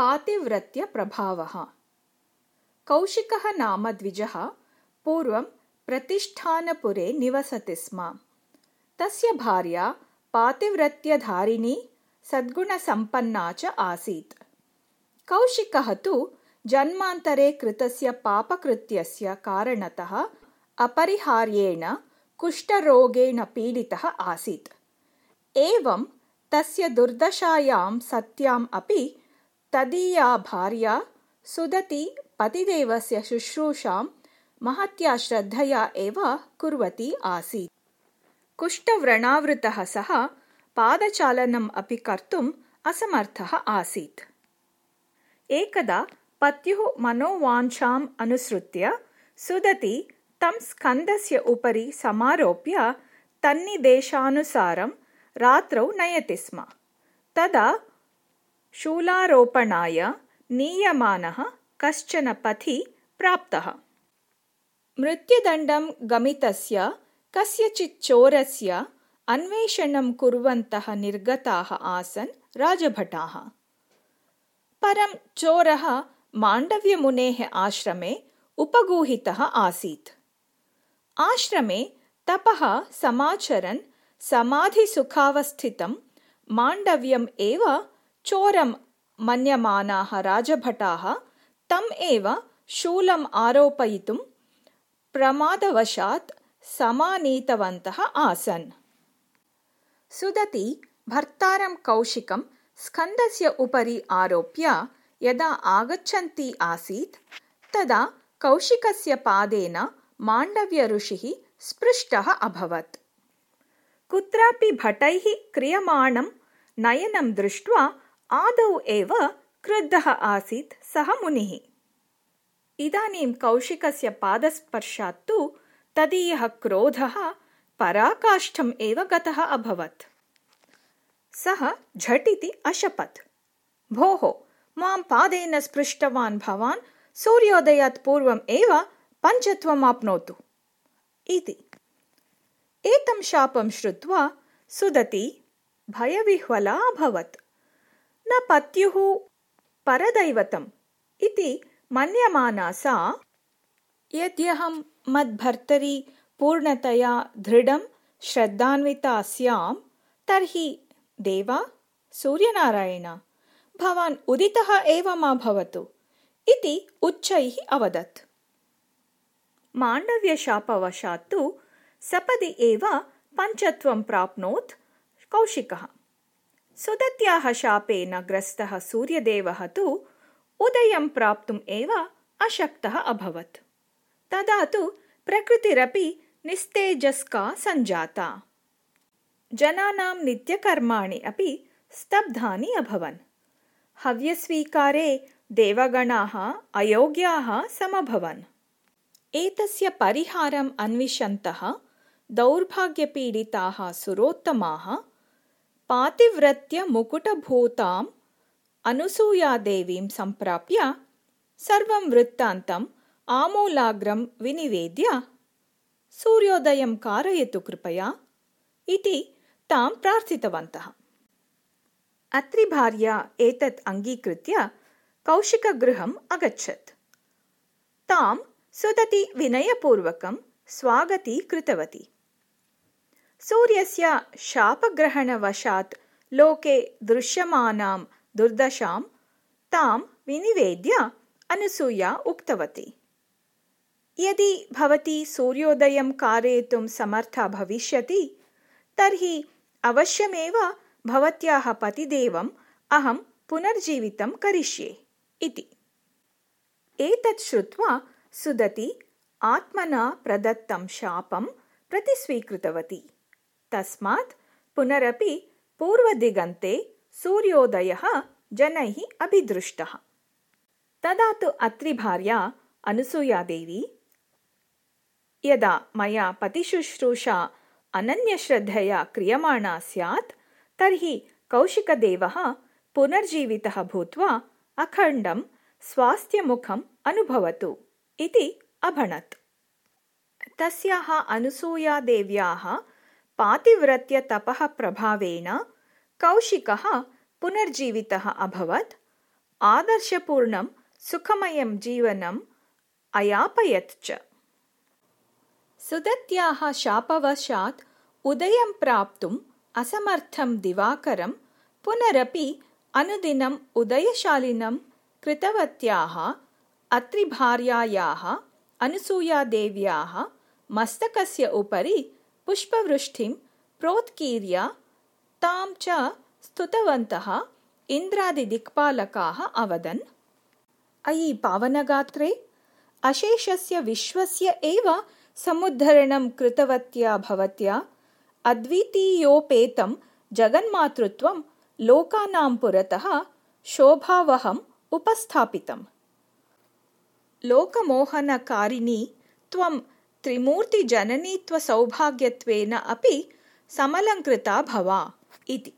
पातिव्रत्यप्रभावः। कौशिकः नाम द्विजः पूर्वं प्रतिष्ठानपुरे निवसति स्म। तस्य भार्या पातिव्रत्यधारिणी सद्गुणसम्पन्ना च आसीत्। कौशिकः तु जन्मान्तरे कृतस्य पापकृत्यस्य कारणतः अपरिहार्येण कुष्ठरोगेण पीडितः आसीत्। एवं तस्य दुर्दशायां सत्याम् अपि तदीया भार्या सुदती पतिदेवस्य शुश्रूषां महत्या श्रद्धया एव कुर्वती आसीत्। कुष्ठव्रणावृतः सः पादचालनम् अपि कर्तुम् असमर्थः आसीत्। एकदा पत्युः मनोवाञ्छाम् अनुसृत्य सुदती तं स्कन्दस्य उपरि समारोप्य तन्निदेशानुसारं रात्रौ नयति स्म। तदा शूलारोपणाय नीयमानः कश्चन पथि प्राप्तः। मृत्युदण्डं गमितस्य कस्यचित् चोरस्य अन्वेषणं कुर्वन्तः निर्गताः आसन् राजभटाः। परं चोरः माण्डव्यमुनेः आश्रमे उपगूहितः आसीत्। आश्रमे तपः समाचरन् समाधिसुखावस्थितं माण्डव्यम् एव चोरं मन्यमानाः राजभटाः तम् एव शूलम् आरोपयितुं प्रमादवशात् समानीतवन्तः आसन्। सुदती भर्तारं कौशिकं स्कन्दस्य उपरि आरोप्य यदा आगच्छन्ती आसीत् तदा कौशिकस्य पादेन माण्डव्यऋषिः स्पृष्टः अभवत्। कुत्रापि भटैः क्रियमाणं नयनं दृष्ट्वा आदौ एव क्रुद्धः आसीत् सः मुनिः। इदानीं कौशिकस्य पादस्पर्शात् तु तदीयः क्रोधः पराकाष्ठम् एव गतः अभवत्। सः झटिति अशपत्। भोः मां पादेन स्पृष्टवान् भवान् सूर्योदयात् पूर्वम् एव पञ्चत्वमाप्नोतु इति। एतं शापं श्रुत्वा सुदती भयविह्वला अभवत् न पत्युः परदैवतम् इति मन्यमाना सा। यद्यहं मद्भर्तरि पूर्णतया दृढं श्रद्धान्विता स्यां तर्हि देवा सूर्यनारायण भवान् उदितः एव मा भवतु इति उच्चैः अवदत्। माण्डव्यशापवशात् तु सपदि एव पञ्चत्वं प्राप्नोत् कौशिकः सुदत्याः शापेन ग्रस्तः सूर्यदेवः तु उदयं प्राप्तुम् एव अशक्तः अभवत्। तदा तु प्रकृतिरपि निस्तेजस्का सञ्जाता। जनानां नित्यकर्माणि अपि स्तब्धानि अभवन्। हव्यस्वीकारे देवगणाः अयोग्याः समभवन्। एतस्य परिहारम् अन्विषन्तः दौर्भाग्यपीडिताः सुरोत्तमाः पातिव्रत्यमुकुटभूताम् अनसूयादेवीं सम्प्राप्य सर्वं वृत्तान्तम् आमूलाग्रं विनिवेद्य सूर्योदयं कारयतु कृपया इति तां प्रार्थितवन्तः। अत्रिभार्या एतत् अङ्गीकृत्य कौशिकगृहम् अगच्छत्। तां सुदति विनयपूर्वकं स्वागती कृतवती सूर्यस्य शापग्रहणवशात् लोके दृश्यमानां दुर्दशां तां विनिवेद्य अनसूया उक्तवती। यदि भवती सूर्योदयं कारयितुं समर्था भविष्यति तर्हि अवश्यमेव भवत्याः पतिदेवम् अहं पुनर्जीवितं करिष्ये इति। एतत् श्रुत्वा सुदती आत्मना प्रदत्तं शापं प्रतिस्वीकृतवती तस्मात् पुनरपि पूर्वदिगन्ते सूर्योदयः जनैः अभिदृष्टः। तदा तु अत्रिभार्या अनसूयादेवी यदा मया पतिशुश्रूषा अनन्यश्रद्धया क्रियमाणा स्यात् तर्हि कौशिकदेवः पुनर्जीवितः भूत्वा अखण्डं स्वास्थ्यमुखम् अनुभवतु इति अभणत्। तस्याः अनसूयादेव्याः पातिव्रत्यतपः प्रभावेण कौशिकः पुनर्जीवितः अभवत्। आदर्शपूर्णं सुखमयं जीवनम् अयापयत् च। सुदत्याः शापवशात् उदयं प्राप्तुम् असमर्थं दिवाकरं पुनरपि अनुदिनम् उदयशालिनं कृतवत्याः अत्रिभार्यायाः अनसूयादेव्याः मस्तकस्य उपरि पुष्पवृष्टिं प्रोत्कीर्य तां च स्तुतवन्तः इन्द्रादिदिक्पालकाः अवदन्। अयि पावनगात्रे अशेषस्य विश्वस्य एव समुद्धरणं कृतवत्या भवत्या। अद्वितीयोपेतं जगन्मातृत्वं लोकानां पुरतः शोभावहम् उपस्थापितम्। लोकमोहनकारिणी त्वं त्रिमूर्तिजननीत्वसौभाग्यत्वेन अपि समलङ्कृता भवा इति